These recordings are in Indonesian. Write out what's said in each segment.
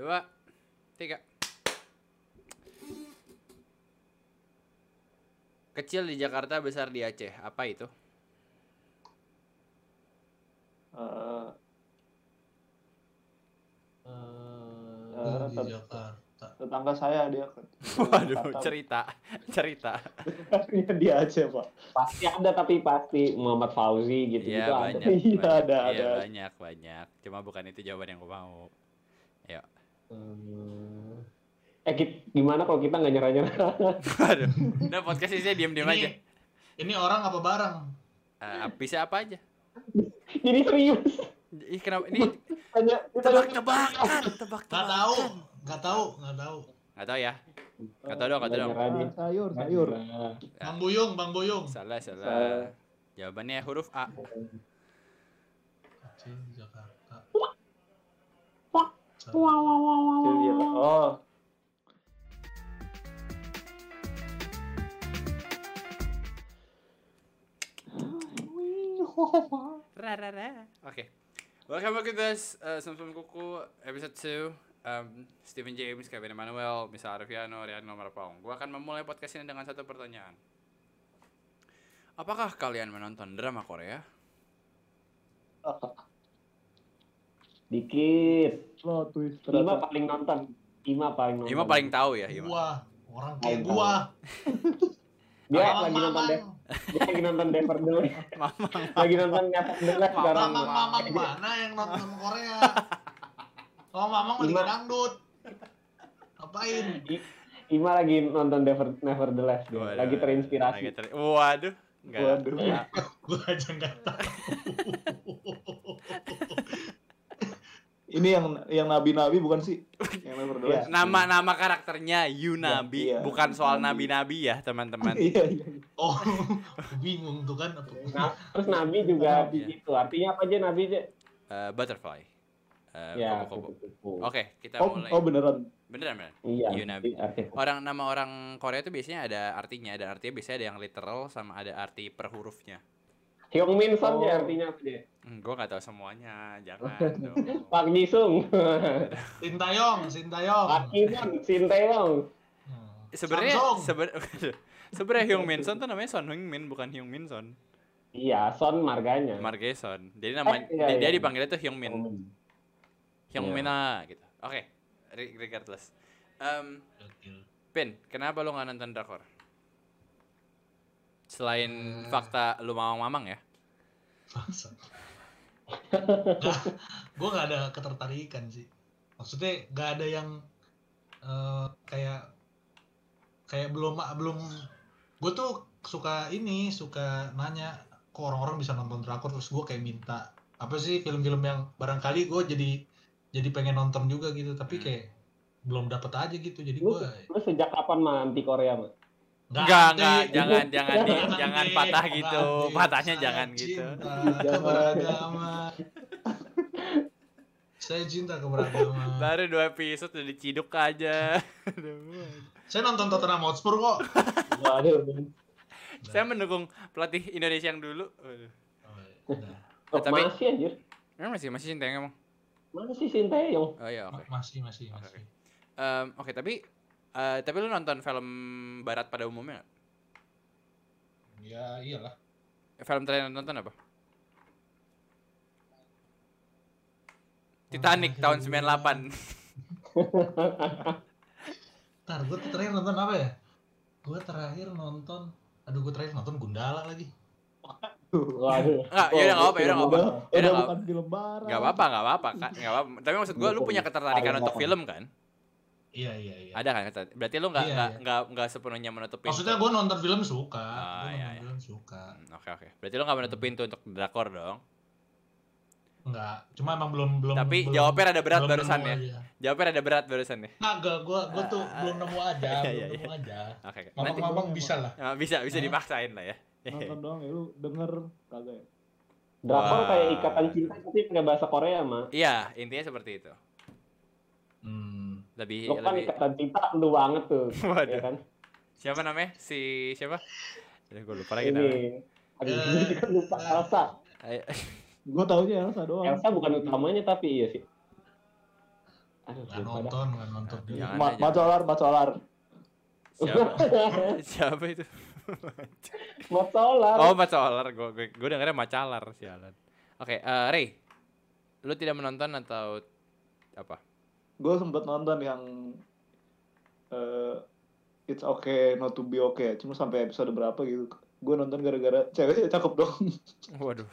dua, tiga. Kecil di Jakarta, besar di Aceh. Apa itu? Eh, Eh, di Jakarta. tetangga saya dia Waduh, cerita, cerita. dia aja pak Pasti ada tapi pasti Muhammad Fauzi gitu Iya gitu banyak. Iya, banyak. ada, Iya, ada. banyak, banyak. Cuma bukan itu jawaban yang gue mau. Ayo. Hmm. Eh ki- gimana kalau kita nggak nyerah nyerah? Waduh. Udah podcast ini diem-diem Ini, aja. ini orang apa barang? Eh, bisa apa aja? Jadi serius. Ih, kenapa ini Tanya, tebak-tebakan, Nggak tebak-tebakan. tahu, nggak tahu, nggak tahu. Nggak tahu ya. Nggak tahu dong, nggak tahu dong. Sayur sayur. Bang Buyung, Bang Buyung. Salah, salah. Salah. Jawabannya huruf A. Kecil di Jakarta. Kecil dia, Pak. oh Ra, ra, ra. Oke. Welcome back to this uh, Samsung Kuku episode 2. Um, Stephen James, Kevin Emmanuel, Misa Rian Nomor Paung. Gua akan memulai podcast ini dengan satu pertanyaan. Apakah kalian menonton drama Korea? Dikit. plot twist Ima ternyata paling nonton. Ima paling nonton. Ima paling tahu ya, Ima. Gua, orang kayak gua. Dia Mamang, lagi nonton. Dev. Dia lagi nonton Dever dulu. Mamang. lagi nonton the Last sekarang. Mamang, mamang mana yang nonton Korea? Oh, mamang lagi dangdut. Ngapain? Ima lagi nonton Never Never the Last. Waduh, Lagi terinspirasi. lagi ter- Waduh. Enggak. Waduh. Enggak. Gua aja nggak tahu. Ini yang yang nabi nabi bukan sih yang never the Iya. last Nama-nama karakternya Yunabi, Iya. bukan soal nabi-nabi ya, teman-teman. iya iya Oh, bingung tuh kan. Nah, terus Nabi juga Nabi. di situ. Artinya apa aja Nabi aja? Eh, butterfly. Eh, Ya. Oke, kita oh, mulai. oh beneran Beneran, beneran. Iya. Yunabi. artinya. Orang nama orang Korea itu biasanya ada artinya, dan artinya biasanya ada yang literal sama ada arti per hurufnya. Hyung Min Son Oh. ya artinya apa dia? Hmm, gue gak tahu semuanya, jangan dong. Pak Jisung. Sintayong, Sintayong. Pak Kimon, Shin Taeyong. Hmm. Sebenarnya sebenarnya sebenarnya Hyung Min Son tuh namanya Son Heung Min bukan Hyung Min Son. Iya, Son marganya. Margeson. Jadi nama Eh, iya, dia, dia iya. dipanggilnya tuh Hyung Min. Hyung. Min ah, gitu. Oke, re- regardless. Em, Gokil. Pin, kenapa lu gak nonton drakor? Selain Hmm. fakta lu mamang-mamang ya? Gue gak ada ketertarikan sih. Maksudnya gak ada yang eh, kayak kayak belum belum gue tuh suka ini suka nanya kok orang-orang bisa nonton drakor terus gue kayak minta apa sih film-film yang barangkali gue jadi jadi pengen nonton juga gitu tapi Hmm. kayak belum dapet aja gitu jadi gue lu sejak kapan mah anti Korea, mah? Enggak, enggak, jangan jangan di, Jangan jangan di- patah gitu. Patahnya jangan gitu. keberagaman. Saya cinta keberagaman. Baru dua episode udah diciduk aja. Saya nonton Tottenham Hotspur kok. Waduh. Saya mendukung pelatih Indonesia yang dulu. Waduh. Oh, udah. Oh, tapi- masih anjir. Emang masih masih cinta emang? Masih Shin Taeyong. Oh iya, oke. Ma- Masih, masih, Oke, masih. Em, Oke, tapi eh, tapi lu nonton film barat pada umumnya nggak? Ya iyalah. Film terakhir yang nonton apa? Titanic tahun 98. Ntar gue terakhir nonton apa ya? Gue terakhir nonton Aduh gue terakhir nonton Gundala lagi Waduh. Enggak, yaudah enggak apa, yaudah enggak apa. udah Yaudah udah nggak- bukan film barat Enggak apa-apa, enggak apa-apa, Kak. Enggak apa-apa. Tapi maksud gua lu punya ketertarikan untuk film kan? Iya iya iya Ada kan? keter- Berarti lu enggak Iya, enggak iya. enggak enggak sepenuhnya menutup pintu. Maksudnya gue nonton film suka Ah, Gue iya, nonton iya. film suka Hmm, Oke, oke. Berarti lu enggak menutup pintu untuk drakor dong. Enggak Cuma emang belum belum Tapi belum- jawabnya rada berat belum barusan ya. aja. Jawabnya rada berat barusan ya. Kagak gue gue tuh Ah, belum nemu aja iya, Belum iya, nemu aja Oke. oke. Nanti Mamang-mamang bisa lah Ah, bisa bisa Hah? dipaksain lah ya. nonton doang ya lu denger kagak ya Drakor kayak ikatan cinta tapi pakai bahasa Korea mah. Iya, intinya seperti itu. Hmm Lebih Lu kan lebih ikatan cinta lu banget tuh. Waduh. Ya kan? siapa namanya? Si siapa? Aduh, gue lupa lagi namanya. Ini. Aduh, Eh, gue juga lupa Elsa. Ayo. gua taunya Elsa doang Elsa bukan utamanya tapi iya sih. Aduh, nonton, nggak nonton. Aja. macolar, macolar. Siapa? Siapa itu? Mat Solar. Oh, Macalar. Gue gue gue dengernya Macalar sialan. Oke, eh Ray. Lu tidak menonton atau apa? Gue sempet nonton yang eh It's Okay Not to Be Okay. Cuma sampai episode berapa gitu. Gue nonton gara-gara ceweknya cakep dong. Waduh.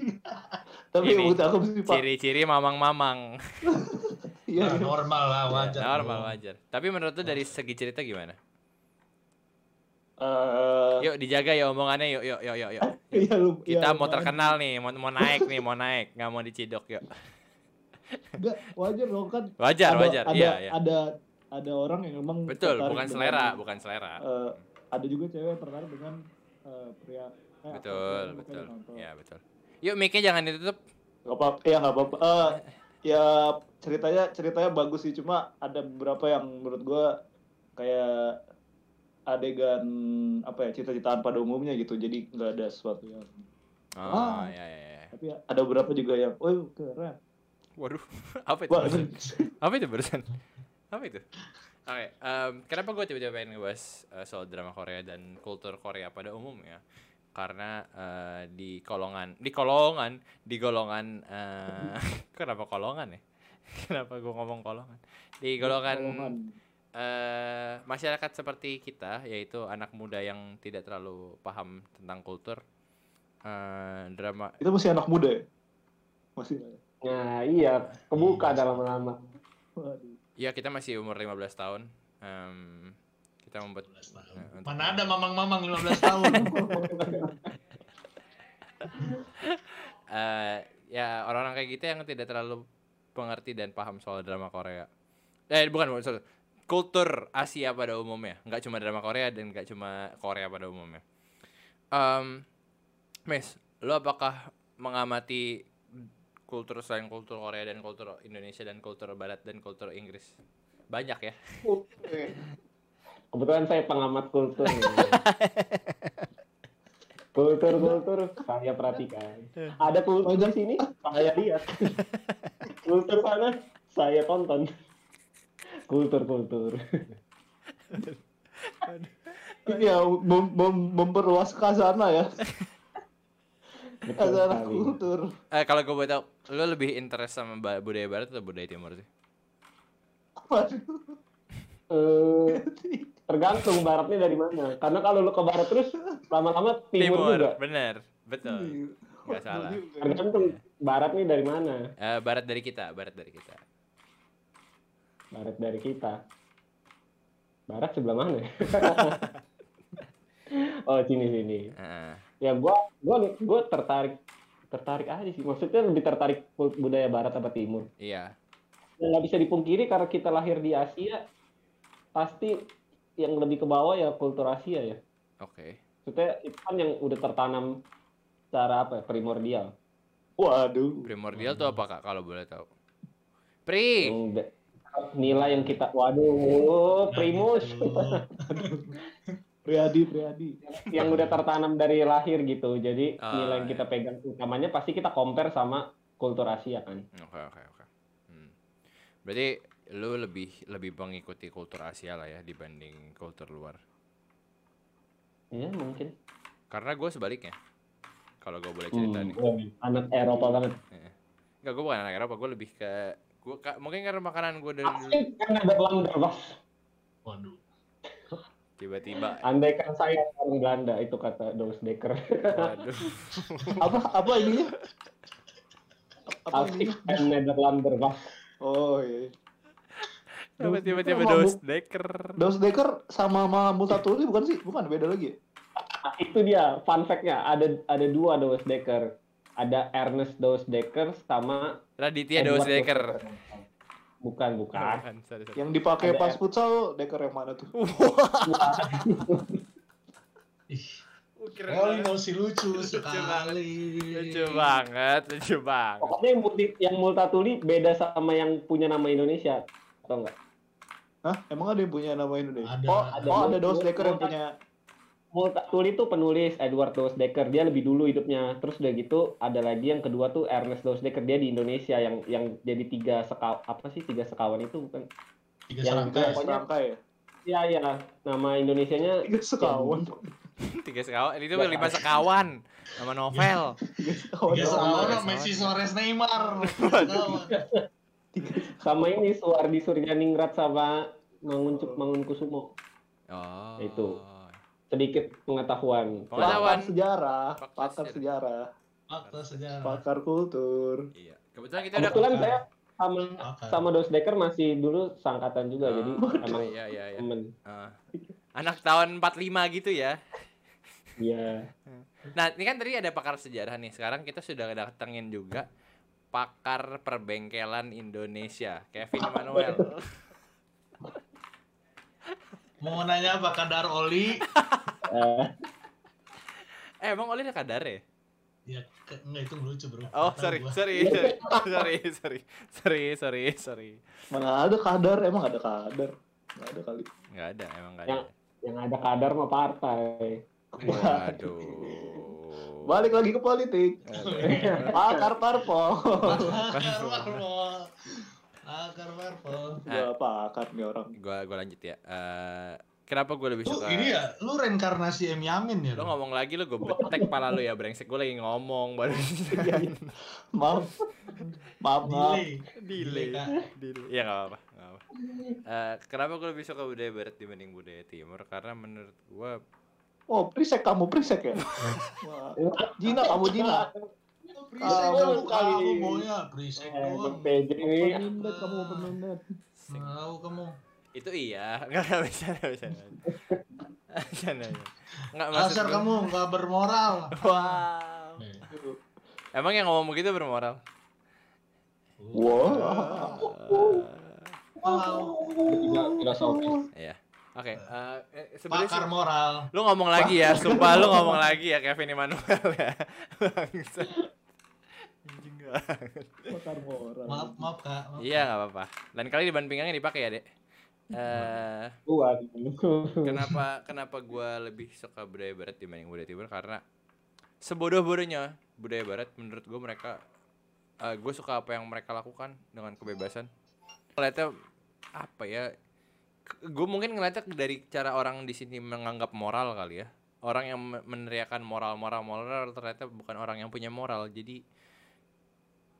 Tapi Ini, emang cakep sih pak. Ciri-ciri mamang-mamang. Iya. Nah, normal lah, wajar. Normal dong. wajar. Tapi menurut lu dari segi cerita gimana? Eh, Yuk dijaga ya omongannya yuk yuk yuk yuk yuk. iya, lu- Kita iya, mau terkenal nih, mau mau naik nih, mau naik, nggak mau dicidok yuk. Enggak, wajar dong kan. Wajar, ada, wajar. Ada, Iya, iya. ada ada orang yang emang Betul, bukan dengan- selera, bukan selera. eh, ada juga cewek yang tertarik dengan eh, pria. eh, Betul, betul. makanya nonton. Ya, betul. Yuk mic-nya jangan ditutup. Gak apa-apa, ya nggak apa-apa. Eh, ya ceritanya ceritanya bagus sih, cuma ada beberapa yang menurut gua kayak adegan apa ya cita-citaan pada umumnya gitu, jadi nggak ada sesuatu yang. Oh, Ah. ya ya ya. Tapi ada beberapa juga yang, oh keren. Waduh, apa itu? Barusan? Apa itu barusan? Apa itu? Oke, em, kenapa gue tiba-tiba pengen ngebahas eh, soal drama Korea dan kultur Korea pada umumnya? Karena eh, di kolongan, di kolongan, di golongan, eh, kenapa kolongan ya? kenapa gue ngomong kolongan? Di golongan eh, masyarakat seperti kita, yaitu anak muda yang tidak terlalu paham tentang kultur, eh, drama Itu masih anak muda ya? Masih. Nah, iya, kebuka dalam lama. Waduh. Ya kita masih umur 15 tahun. Em, kita membuat 15 tahun. eh, untuk- Mana ada mamang-mamang 15 tahun. eh, ya orang-orang kayak gitu yang tidak terlalu pengerti dan paham soal drama Korea. Eh bukan bukan sorry. Kultur Asia pada umumnya, nggak cuma drama Korea dan nggak cuma Korea pada umumnya. Em, Mes, lo apakah mengamati kultur selain kultur Korea dan kultur Indonesia dan kultur Barat dan kultur Inggris? Banyak ya. Kebetulan saya pengamat kultur. Kultur-kultur saya perhatikan. Ada kultur di sini, saya lihat. Kultur sana, saya tonton. Kultur-kultur. Ini ya mem- mem- memperluas kasana ya. Sekali. kultur. Eh kalau gue boleh tahu, lo lebih interest sama budaya Barat atau budaya Timur sih? Waduh. Eh, tergantung baratnya dari mana. Karena kalau lu ke barat terus, lama-lama timur, juga. bener, betul, nggak salah. Tergantung baratnya dari mana. Eh, barat dari kita, barat dari kita. Barat dari kita. Barat sebelah mana? oh sini sini. Heeh. Ya gua gua gua tertarik tertarik aja sih. Maksudnya lebih tertarik budaya barat apa timur. iya, Yang nggak bisa dipungkiri karena kita lahir di Asia, pasti yang lebih ke bawah ya kultur Asia ya. oke. Maksudnya itu kan yang udah tertanam secara apa ya, primordial. Waduh. Primordial tuh apa kak kalau boleh tahu? Pri, nilai yang kita waduh primus Priadi, Priadi. yang udah tertanam dari lahir gitu jadi Ah, nilai yang iya. kita pegang utamanya pasti kita compare sama kultur Asia kan oke oke oke. Hmm. Berarti lu lebih lebih mengikuti kultur Asia lah ya dibanding kultur luar. iya mungkin Karena gue sebaliknya. Kalau gue boleh cerita nih. Hmm, anak Eropa banget Enggak, gue bukan anak Eropa, gue lebih ke gue mungkin karena makanan gue dari dulu Asik kan ada Waduh. Tiba-tiba. Andai kan saya orang Belanda itu kata Doos Dekker waduh. Apa apa ininya? Apa en Nederlander was Oh iya. Kenapa tiba-tiba dos deker Daus Dekker sama Multatuli bukan sih? Bukan beda lagi? Nah, itu dia fun fact-nya. Ada ada dua Doos Dekker ada Ernest Doos Dekker sama Raditya dos deker bukan bukan Bukan, sorry, sorry. Yang dipakai Ada- pas futsal Dekker yang mana tuh? Uh, keren oh, banget. emosi lucu Lucu sekali. lucu banget lucu banget Pokoknya yang, multi, yang Multatuli beda sama yang punya nama Indonesia atau enggak? Hah? Emang ada yang punya nama Indonesia? Ada. oh, Ada. oh ada Mul- Dekker yang punya Multatuli itu penulis Edward Dousdecker dia lebih dulu hidupnya terus udah gitu ada lagi yang kedua tuh Ernest Dousdecker dia di Indonesia yang yang jadi tiga sekaw apa sih tiga sekawan itu bukan Tiga Yang serangkai. Pokoknya- serangkai ya Iya iya nama Indonesianya tiga sekawan Tiga sekawan, itu Ya. lima sekawan. Nama novel. tiga sekawan Tiga sekawan Sekawan. Messi Suarez Neymar. Sekawan. sama ini Suwardi Suryaningrat sama Manguncuk Mangunkusumo Oh. Itu. Sedikit pengetahuan Pengetahuan. pakar sejarah Pakar pakar sejarah Fakta sejarah. pakar kultur Iya. Kebetulan kita udah kebetulan saya sama Pakar. sama Dousdecker masih dulu sangkatan juga jadi Oh, emang iya iya iya. temen Ah. anak tahun 45 gitu ya. Iya. Nah, ini kan tadi ada pakar sejarah nih. Sekarang kita sudah datengin juga pakar perbengkelan Indonesia, Kevin Manuel. Mau nanya apa kadar oli? Eh, emang Oli ada kadar ya? Ya, ke- enggak itu lucu bro. Oh, Kata sorry, gua. sorry, sorry, sorry, sorry, sorry, sorry, sorry. mana ada kadar emang ada kadar nggak ada kali Nggak ada, emang nggak ada. Yang- yang ada kadar mah partai. Waduh. balik lagi ke politik pakar parpol Akar parpol. Akar parpol. gua pakar nih orang Gua gua lanjut ya. Eh, kenapa gue lebih Lu suka? ini ya, lu reinkarnasi M Yamin ya? Lo lu? ngomong lagi lo gue betek pala lo ya brengsek gue lagi ngomong baru maaf maaf maaf Delay. delay delay ya nggak apa nggak apa Eh, kenapa gue lebih suka budaya barat dibanding budaya timur karena menurut gue oh prisek kamu prisek ya Wah. Jina kamu Jina Kamu kamu kali. kamu maunya prisek Eh, doang. PJ kamu penindat Tahu kamu. itu iya nggak nggak bisa nggak bisa bisa nggak maksud Dasar kamu nggak bermoral. wow emang yang ngomong begitu bermoral wow Wow. tidak filosofis. Iya. Oke, eh, eh, sebenarnya Pakar moral. lu ngomong lagi ya, sumpah lu ngomong lagi ya Kevin Emmanuel ya. Maaf, maaf kak. Maaf. Iya nggak apa-apa. Lain kali di ban pinggangnya dipakai ya dek. Eh, Gua kenapa kenapa gue lebih suka budaya barat dibanding budaya timur karena sebodoh-bodohnya budaya barat menurut gue mereka gue suka apa yang mereka lakukan dengan kebebasan. Ngeliatnya apa ya? Gue mungkin ngeliatnya dari cara orang di sini menganggap moral kali ya. Orang yang me- meneriakan moral moral moral ternyata bukan orang yang punya moral. Jadi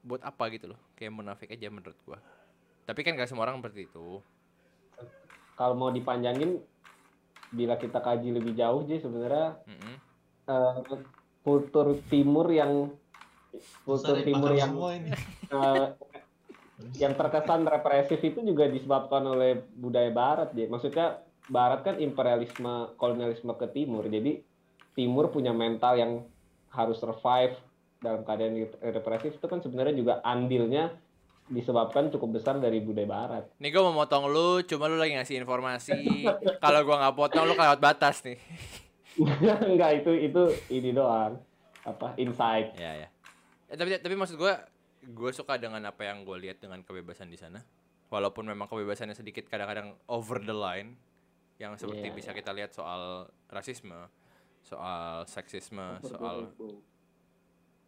buat apa gitu loh? Kayak munafik aja menurut gue. Tapi kan gak semua orang seperti itu. Kalau mau dipanjangin bila kita kaji lebih jauh sih sebenarnya Mm-mm. eh, kultur timur yang kultur timur yang eh, yang terkesan represif itu juga disebabkan oleh budaya barat ya. Maksudnya barat kan imperialisme kolonialisme ke timur. Jadi timur punya mental yang harus survive dalam keadaan represif itu kan sebenarnya juga andilnya disebabkan cukup besar dari budaya barat. Nih gue mau motong lu, cuma lu lagi ngasih informasi. Kalau gua nggak potong lu kelewat batas nih. Enggak itu itu ini doang apa insight. Ya ya. Eh, tapi tapi maksud gua gue suka dengan apa yang gue lihat dengan kebebasan di sana. Walaupun memang kebebasannya sedikit kadang-kadang over the line, yang seperti Iya. bisa kita lihat soal rasisme, soal seksisme, soal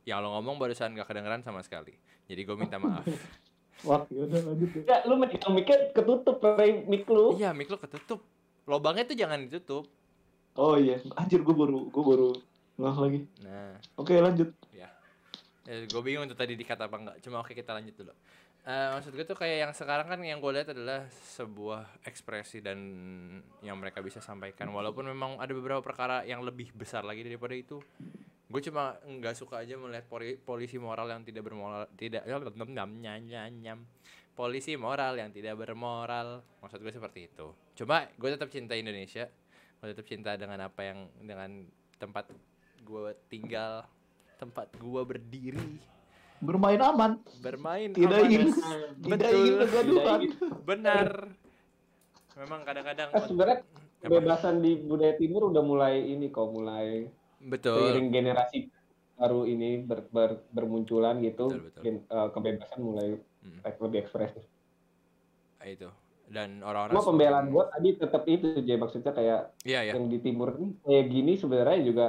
yang lo ngomong barusan gak kedengeran sama sekali. Jadi gue minta maaf. wah yaudah lanjut ya. Ya lu mic ketutup Ray, mic lu. Iya, mic lo ketutup. Lobangnya tuh jangan ditutup. oh iya. Anjir gue baru gue baru ngeh lagi. Nah, oke lanjut. Ya. Gue bingung tuh tadi dikata apa enggak cuma oke kita lanjut dulu. Eh, maksud gue tuh kayak yang sekarang kan yang gue lihat adalah sebuah ekspresi dan yang mereka bisa sampaikan. Walaupun memang ada beberapa perkara yang lebih besar lagi daripada itu gue cuma nggak suka aja melihat poli- polisi moral yang tidak bermoral tidak ya nyam nyam nyam nyam. Polisi moral yang tidak bermoral. Maksud gue seperti itu. Cuma gue tetap cinta Indonesia. Gue tetap cinta dengan apa yang dengan tempat gue tinggal tempat gue berdiri. Bermain aman. Bermain tidak aman. ingin tidak ingin kegaduhan. Benar. Memang kadang-kadang Nah, sebenarnya kebebasan di budaya timur udah mulai ini kok mulai betul seiring generasi baru ini ber- ber- bermunculan gitu Betul, betul. gen- eh, kebebasan mulai Mm. lebih ekspresif. Ah, itu dan orang-orang Cuma pembelaan gue tadi tetap itu J maksudnya kayak iya ya yang di timur nih kayak gini sebenarnya juga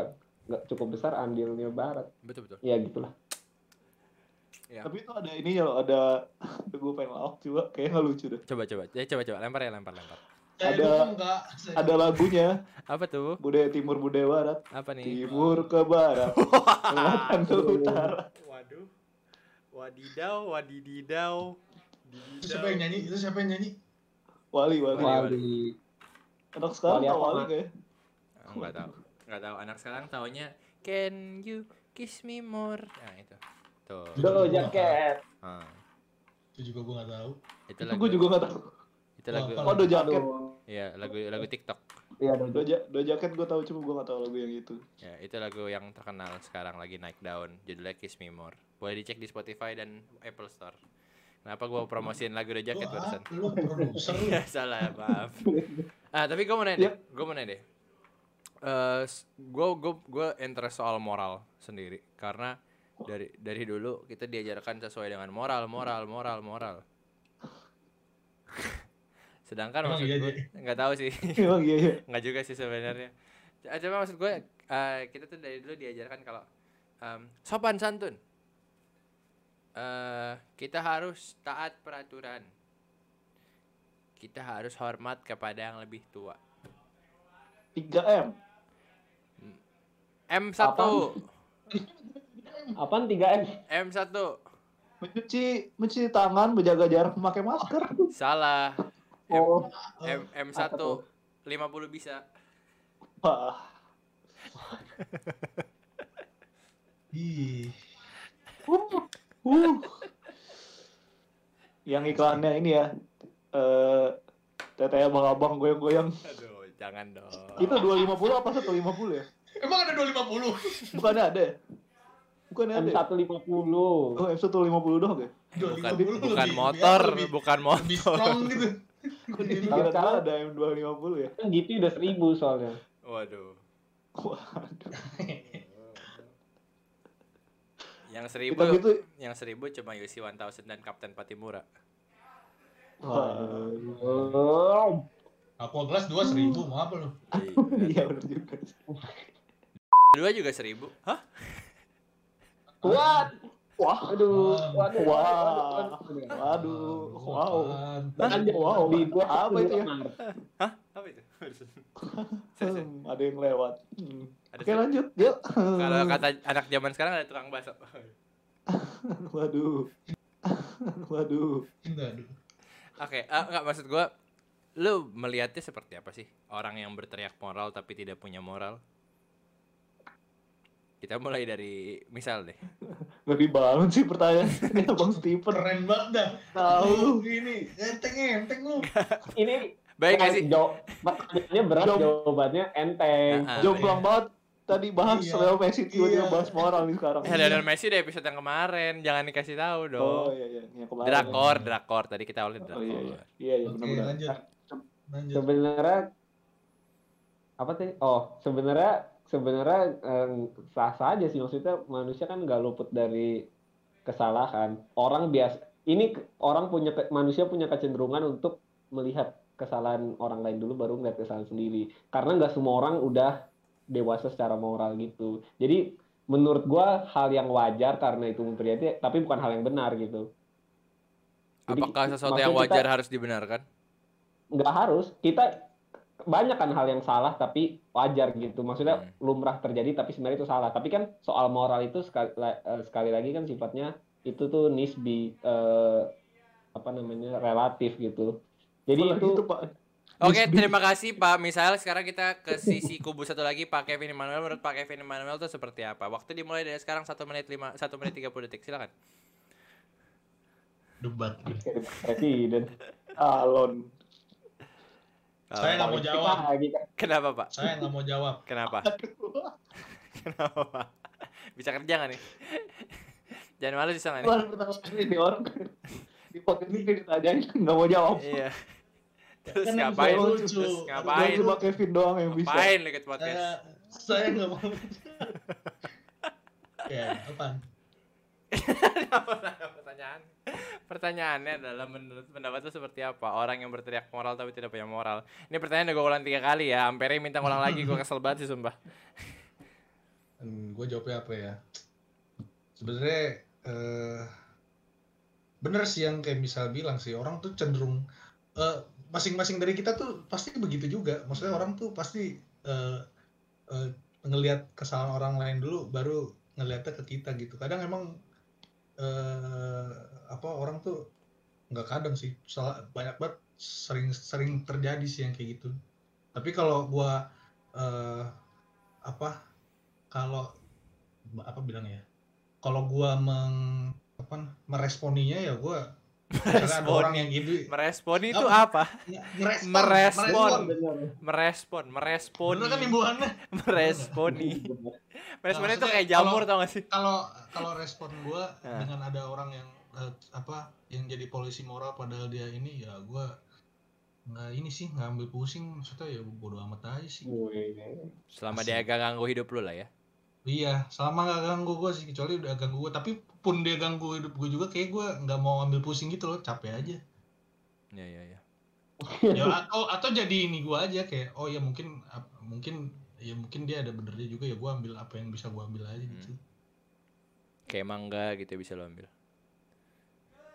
nggak cukup besar andilnya barat. betul betul Ya gitulah. Ya. Tapi itu ada ininya loh, ada gue pengen lauk juga, kayaknya nggak lucu deh. coba coba ya coba coba lempar ya lempar lempar Ada- enggak? Ada lagunya, apa tuh budaya timur budaya barat, apa nih timur ke barat, selatan ke utara. waduh wadidaw wadididau Itu siapa yang nyanyi? Itu siapa yang nyanyi? Wali, wali. Wali. Wali. Anak sekarang Wali tau wali kayak. Nggak tahu nggak tahu anak sekarang taunya can you kiss me more nah itu tuh Do jaket. Ah, Itu juga gua nggak tahu. itu Itu gue juga nggak tahu. itu lagu Oh, do jaket. Aduh. ya lagu lagu TikTok. Iya do Do, ja- do jaket gue tahu cuma gue nggak tahu lagu yang itu. ya itu lagu yang terkenal sekarang lagi naik daun. Judulnya Kiss Me More. Boleh dicek di Spotify dan Apple Store. Kenapa gua promosiin lagu do jaket Lu, ah, barusan lu produser lu. ya salah maaf. Ah tapi gue mau nanya deh gue mau nanya deh. Eh gue gue gue interest soal moral sendiri. Karena dari dari dulu kita diajarkan sesuai dengan moral moral moral moral sedangkan Emang maksud iya, gue nggak tahu sih. Emang iya, iya. nggak juga sih sebenarnya. C- coba maksud gue eh, kita tuh dari dulu diajarkan kalau em, sopan santun. Eh kita harus taat peraturan. Kita harus hormat kepada yang lebih tua. 3M. M1 Apaan? 3M? M1 Mencuci, mencuci tangan, menjaga jarak, memakai masker. salah. M, Oh, M, M1 apa tuh? 50 bisa Wah, Ih, uh. Yang iklannya ini ya. Eh teteh abang-abang goyang-goyang. aduh jangan dong Itu 250 apa 150 ya? emang ada 250? Bukannya ada ya? Bukannya ada ya? M150. Oh, M150 doang ya? bukan 250 bukan lebih- motor lebih, bukan lebih motor strong gitu. Kalau sekarang- ada M250 ya? Kan gitu udah 1000 soalnya. waduh Waduh. yang seribu gitu. yang seribu cuma Yusi 1000 dan Kapten Patimura Waduh. Aqua Glass 2 seribu, mau apa lu? Iya benar juga. dua juga seribu hah Kuat. Wah, Aduh. Wah. Waduh. Wah. waduh, wow. Wow. di gua Apa itu ya? hah apa itu. Hmm, ada yang lewat. Hmm. Ada Oke lanjut, yuk. kalau kata anak zaman sekarang ada tukang bakso Waduh. Waduh. Aduh. Oke, eh, enggak maksud gua lu melihatnya seperti apa sih orang yang berteriak moral tapi tidak punya moral? Kita mulai dari misal deh. Gak dibangun sih pertanyaannya Bang Steven. Keren banget dah. Tahu. Lu ini enteng enteng lu. Ini Baik gak sih? Jawab, pertanyaannya berat, Jawab. jawabannya enteng. Ah, ah. Jomplang banget tadi bahas Iya. Leo Messi tiba-tiba Iya. bahas moral nih sekarang. Eh, Lionel Messi di episode yang kemarin, jangan dikasih tahu Oh dong. iya iya, yang kemarin. Drakor, drakor. Tadi kita Oh drakor. iya iya. Iya iya benar-benar. lanjut. Lanjut. Sebenarnya apa sih? Oh, sebenarnya sebenarnya eh, sah saja sih maksudnya manusia kan nggak luput dari kesalahan. Orang biasa ini orang punya manusia punya kecenderungan untuk melihat kesalahan orang lain dulu baru melihat kesalahan sendiri. Karena nggak semua orang udah dewasa secara moral gitu. Jadi menurut gua hal yang wajar karena itu terjadi, tapi bukan hal yang benar gitu. Jadi, Apakah sesuatu yang wajar kita- harus dibenarkan? nggak harus kita banyak kan hal yang salah tapi wajar gitu maksudnya Hmm. lumrah terjadi tapi sebenarnya itu salah tapi kan soal moral itu sekali, eh, sekali lagi kan sifatnya itu tuh nisbi eh, apa namanya relatif gitu jadi Apalagi itu itu Pak. Oke, Nisbi. terima kasih Pak. Misal sekarang kita ke sisi kubu satu lagi Pak Kevin Emmanuel. Menurut Pak Kevin Emmanuel itu seperti apa? Waktu dimulai dari sekarang 1 menit 5 1 menit 30 detik. Silakan. Debat. presiden Alon. Saya nggak mau jawab. Kenapa Pak? Saya nggak mau jawab. Kenapa? Kenapa Pak? Bisa kerja nggak nih? Jangan malu sih sama nih. Baru pertama kali nih orang di podcast ini ditanyain nggak mau jawab. Iya. Terus Kan ngapain? lucu. Terus ngapain? Cuma Kevin doang yang bisa. Ngapain Saya podcast? saya nggak mau. ya, apaan? pertanyaan? Pertanyaannya adalah menurut pendapat lu seperti apa? Orang yang berteriak moral tapi tidak punya moral. Ini pertanyaan udah gue ulang tiga kali ya. Ampere minta ngulang lagi gue kesel banget sih sumpah. Gue jawabnya apa ya? Sebenarnya eh bener sih yang kayak misal bilang sih orang tuh cenderung eh, masing-masing dari kita tuh pasti begitu juga. Maksudnya orang tuh pasti eh, eh, ngelihat kesalahan orang lain dulu baru ngeliatnya ke kita gitu. Kadang emang eh, apa orang tuh nggak kadang sih. Salah banyak banget sering sering terjadi sih yang kayak gitu. Tapi kalau gua eh, apa kalau apa bilangnya kalau gua meng apa meresponinya ya gua ada orang yang gitu. Merespon itu Apa? apa? Merespon. Merespon. Merespon. Merespon. Bener kan imbuhannya? Meresponi. Merespon itu kayak jamur kalau- tau gak sih? kalau kalau respon gua Nah. dengan ada orang yang eh, apa yang jadi polisi moral padahal dia ini ya gua nggak ini sih nggak ambil pusing. Maksudnya ya bodo amat aja sih. Selama Asik. dia gak ganggu hidup lu lah ya iya selama nggak ganggu gua sih kecuali udah ganggu gua. Tapi pun dia ganggu hidup gua juga kayak gua nggak mau ambil pusing gitu loh capek aja. Ya ya ya ya atau atau jadi ini gua aja kayak oh ya mungkin mungkin ya mungkin dia ada benernya juga ya gua ambil apa yang bisa gua ambil aja gitu. Kayak mangga gitu bisa lo ambil?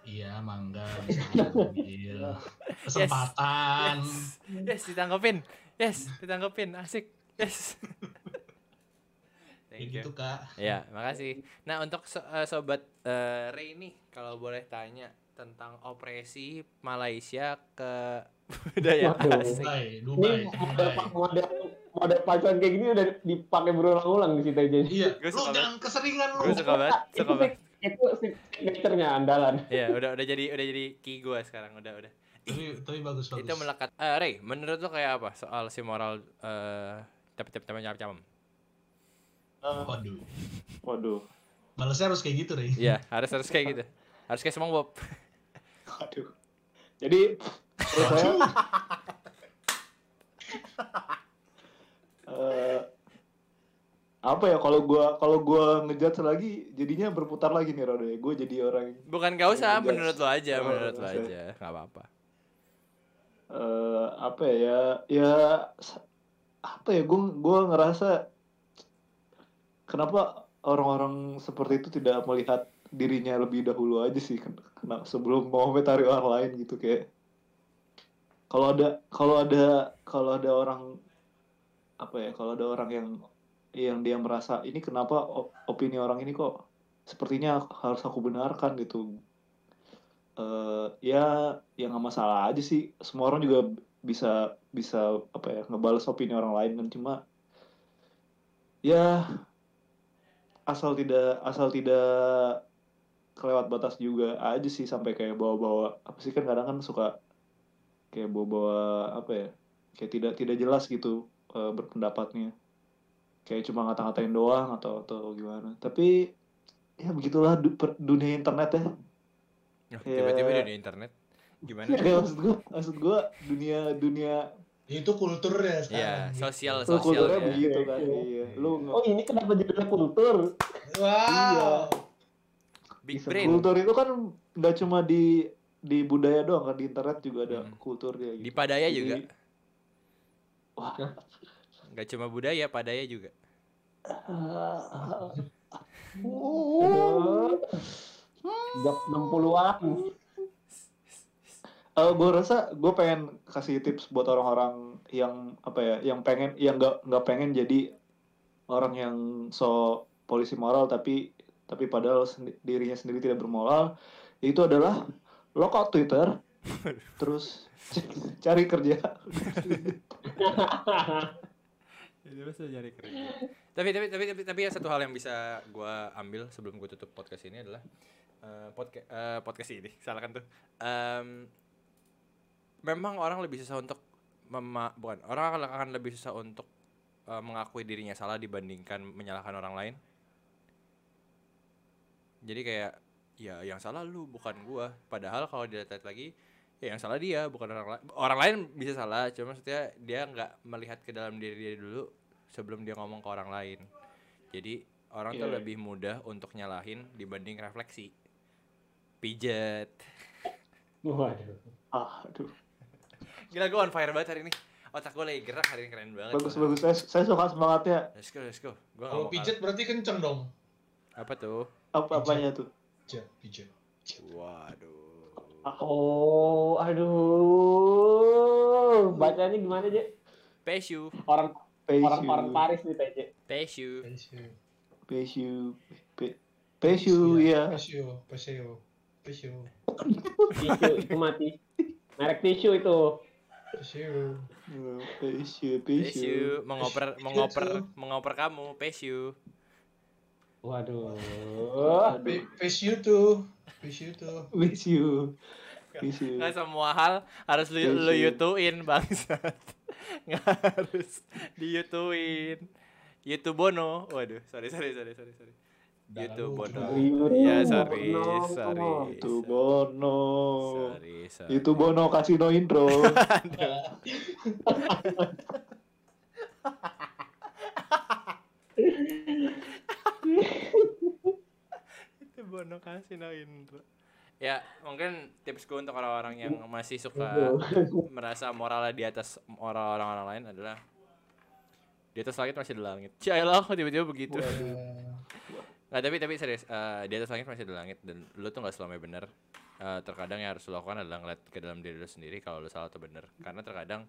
Iya mangga bisa ambil. Kesempatan. Yes yes. Ditanggepin yes ditanggepin asik. Yes kayak thank you gitu kak Ya, makasih. Nah, untuk so- eh, sobat eh, Ray nih, kalau boleh tanya tentang opresi Malaysia ke budaya asing. Dubai Ini Dubai model, Dubai model, model pacuan kayak gini udah dipakai berulang-ulang di situ aja. iya Gua lu jangan keseringan lu Gue suka banget, itu suka banget. itu signature-nya andalan. Iya, udah udah jadi udah jadi key gue sekarang, udah udah. tapi tapi bagus bagus Itu melekat. Eh, Ray, menurut lo kayak apa soal si moral eh cepet cepet cepet cepet cepet waduh Waduh. balasnya harus kayak gitu deh Iya, harus harus kayak gitu. Harus kayak semang Bob. Waduh. Jadi menurut saya eh, apa ya kalau gua kalau gua ngejudge lagi jadinya berputar lagi nih roda ya. Gue jadi orang Bukan gak usah, Ngejudge. menurut lo aja, Oh, menurut lo aja, nggak apa-apa. eh apa ya ya apa ya gue gue ngerasa kenapa orang-orang seperti itu tidak melihat dirinya lebih dahulu aja sih? Ken- kena sebelum mau komentari orang lain gitu kayak. Kalau ada kalau ada kalau ada orang apa ya kalau ada orang yang yang dia merasa ini kenapa opini orang ini kok sepertinya harus aku benarkan? gitu. Eh ya ya nggak masalah aja sih. Semua orang juga bisa bisa apa ya ngebales opini orang lain kan. Cuma ya asal tidak asal tidak kelewat batas juga aja sih sampai kayak bawa-bawa apa sih kan kadang kan suka kayak bawa-bawa apa ya kayak tidak tidak jelas gitu eh, berpendapatnya kayak cuma ngata-ngatain doang atau atau gimana tapi ya begitulah du- per- dunia internet ya Oh, Iya. Tiba-tiba di internet. Gimana? Ya, maksud gua maksud gua dunia dunia itu kulturnya Iya, sekarang gitu. sosial tuh kulturnya sosial ya. begitu kan Iya. iya lu nge- Oh ini kenapa judulnya kultur? wow Big bisa- brain. kultur itu kan nggak cuma di di budaya doang kan di internet juga ada Hmm. kulturnya Di gitu. Padaya Jadi, juga. wah Gak cuma budaya, Padaya juga. Jok 60-an. Eh, gue rasa gue pengen kasih tips buat orang-orang yang apa ya, yang pengen, yang nggak nggak pengen jadi orang yang so polisi moral tapi tapi padahal sendi- dirinya sendiri tidak bermoral. Itu adalah lockout Twitter, terus cari kerja. Bisa nyari kerja. tapi tapi tapi tapi tapi ya satu hal yang bisa gua ambil sebelum gua tutup podcast ini adalah podcast podcast ini salah kan tuh. Em, memang orang lebih susah untuk mema bukan orang akan, akan lebih susah untuk eh, mengakui dirinya salah dibandingkan menyalahkan orang lain. Jadi kayak ya yang salah lu bukan gua. Padahal kalau dilihat lagi ya yang salah dia bukan orang lain. Orang lain bisa salah, cuma maksudnya dia nggak melihat ke dalam diri dia dulu sebelum dia ngomong ke orang lain. Jadi orang tuh Iya. lebih mudah untuk nyalahin dibanding refleksi. Pijet. Waduh. Ah, aduh. Gila gue on fire banget hari ini. Otak gue lagi gerak hari ini keren banget. Bagus bagus. Saya, saya suka semangatnya. Let's go, let's go. Gua Kalau mau pijet berarti kenceng dong. Apa tuh? Apa apanya tuh? Pijet, pijet. Waduh. Oh, aduh. Bacanya gimana, Je? Pesu. Orang orang Pesu. orang Paris nih. Pesu. Pesu. Pe- Pesu ya. Pesio, pesio, pesio, Tisu itu mati. Merek tisu itu. Pesu. Pesu. Mengoper, mengoper, mengoper kamu. Pesu. Waduh. Pe- Pesio tuh, pesio tuh. Pesu. Pesu. Nggak semua hal harus lu, lu yutuin bangsat. Nggak harus diyutuin. YouTube Bono. Waduh, sorry sorry sorry sorry sorry. YouTube Bono. Iya, sorry, sorry. Itu Bono. Sorry, sorry. Itu Bono kasino intro. Itu Bono kasih no intro. Ya, mungkin tips gue untuk orang-orang yang masih suka merasa moralnya di atas orang-orang lain adalah di atas langit masih ada langit. Cialah, kok tiba-tiba begitu. Nggak, tapi tapi serius, eh, di atas langit masih ada langit dan lu tuh nggak selamanya benar. Eh, terkadang yang harus lo lakukan adalah ngeliat ke dalam diri lu sendiri kalau lu salah atau benar. Karena terkadang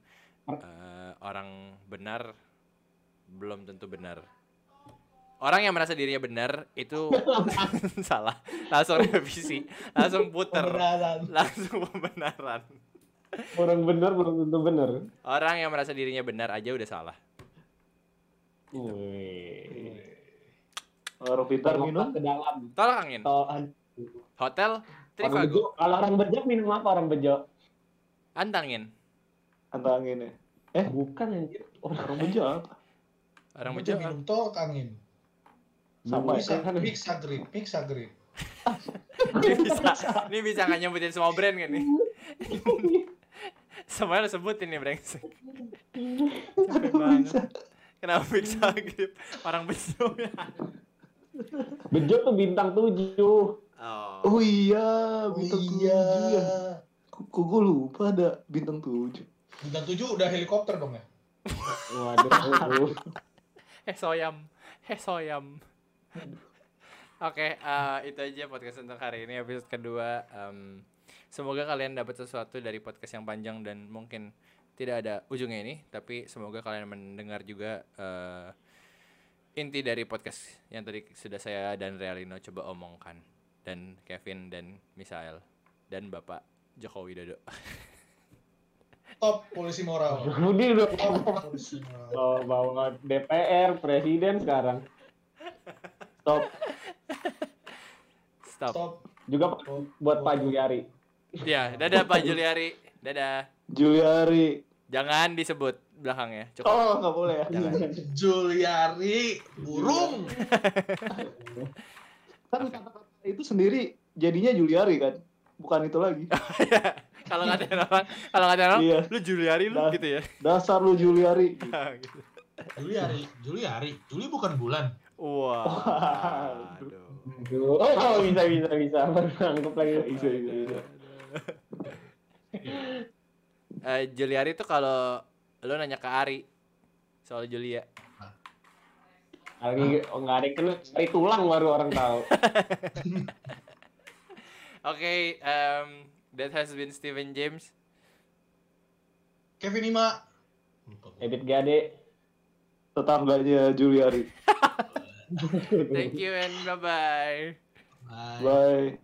eh, orang benar belum tentu benar. Orang yang merasa dirinya benar itu salah. Langsung revisi, langsung puter, Pembenaran. langsung pembenaran. Orang bener belum tentu bener. Orang yang merasa dirinya benar aja udah salah. Wih. Orang pintar minum. ke dalam. Tolak angin. Tol- Hotel orang Trivago. kalau orang bejo minum apa orang bejo? Antangin. Antangin ya. Eh, Bukan anjir. orang bejo apa? Orang Bejo bejo. minum tolak angin. Sama Bisa, ya. mix agrit, mix ini bisa, ini bisa nggak nyebutin semua brand kan nih? Semuanya lo sebutin nih brengsek. Capek banget. Kenapa bisa gitu? Orang bejo ya. Bejo tuh bintang tujuh. Oh. Oh iya, bintang Oh tujuh iya. ya. Kok kok gue lupa ada bintang tujuh. Bintang tujuh udah helikopter dong ya? Waduh. Eh soyam. Eh soyam. Oke, eh, itu aja podcast untuk hari ini episode kedua. Em, semoga kalian dapat sesuatu dari podcast yang panjang dan mungkin tidak ada ujungnya ini, tapi semoga kalian mendengar juga eh, inti dari podcast yang tadi sudah saya dan Realino coba omongkan dan Kevin dan Misael dan Bapak Joko Widodo. Top polisi moral. Budi udah Top polisi moral. bawa bawa DPR presiden sekarang. Stop. Stop. Top. Juga buat Pak Juliari. Ya, dadah Pak Juliari. Dadah. Juliari. Jangan disebut belakangnya. Cukup. Oh, nggak boleh ya. Jangan. Juliari burung. Kan kata-kata itu sendiri jadinya Juliari kan. Bukan itu lagi. kalau ngatain orang, kalau ngatain orang, Iya. lu Juliari lu Dah. gitu ya. Dasar lu Juliari. Gitu. Juliari, Juliari. Juli bukan bulan. Wah. Waduh. Aduh. Oh, bisa bisa bisa. Baru nangkep lagi. Bisa, bisa, bisa. Eh, Juliari tuh kalau lu nanya ke Ari soal Julia. Lagi oh, nggak ada yang kena cari tulang baru orang tahu. Oke, um, that has been Steven James. Kevin Ima. Ebit Gade. Tetangganya Juliari. Thank you and bye bye. Bye. Bye.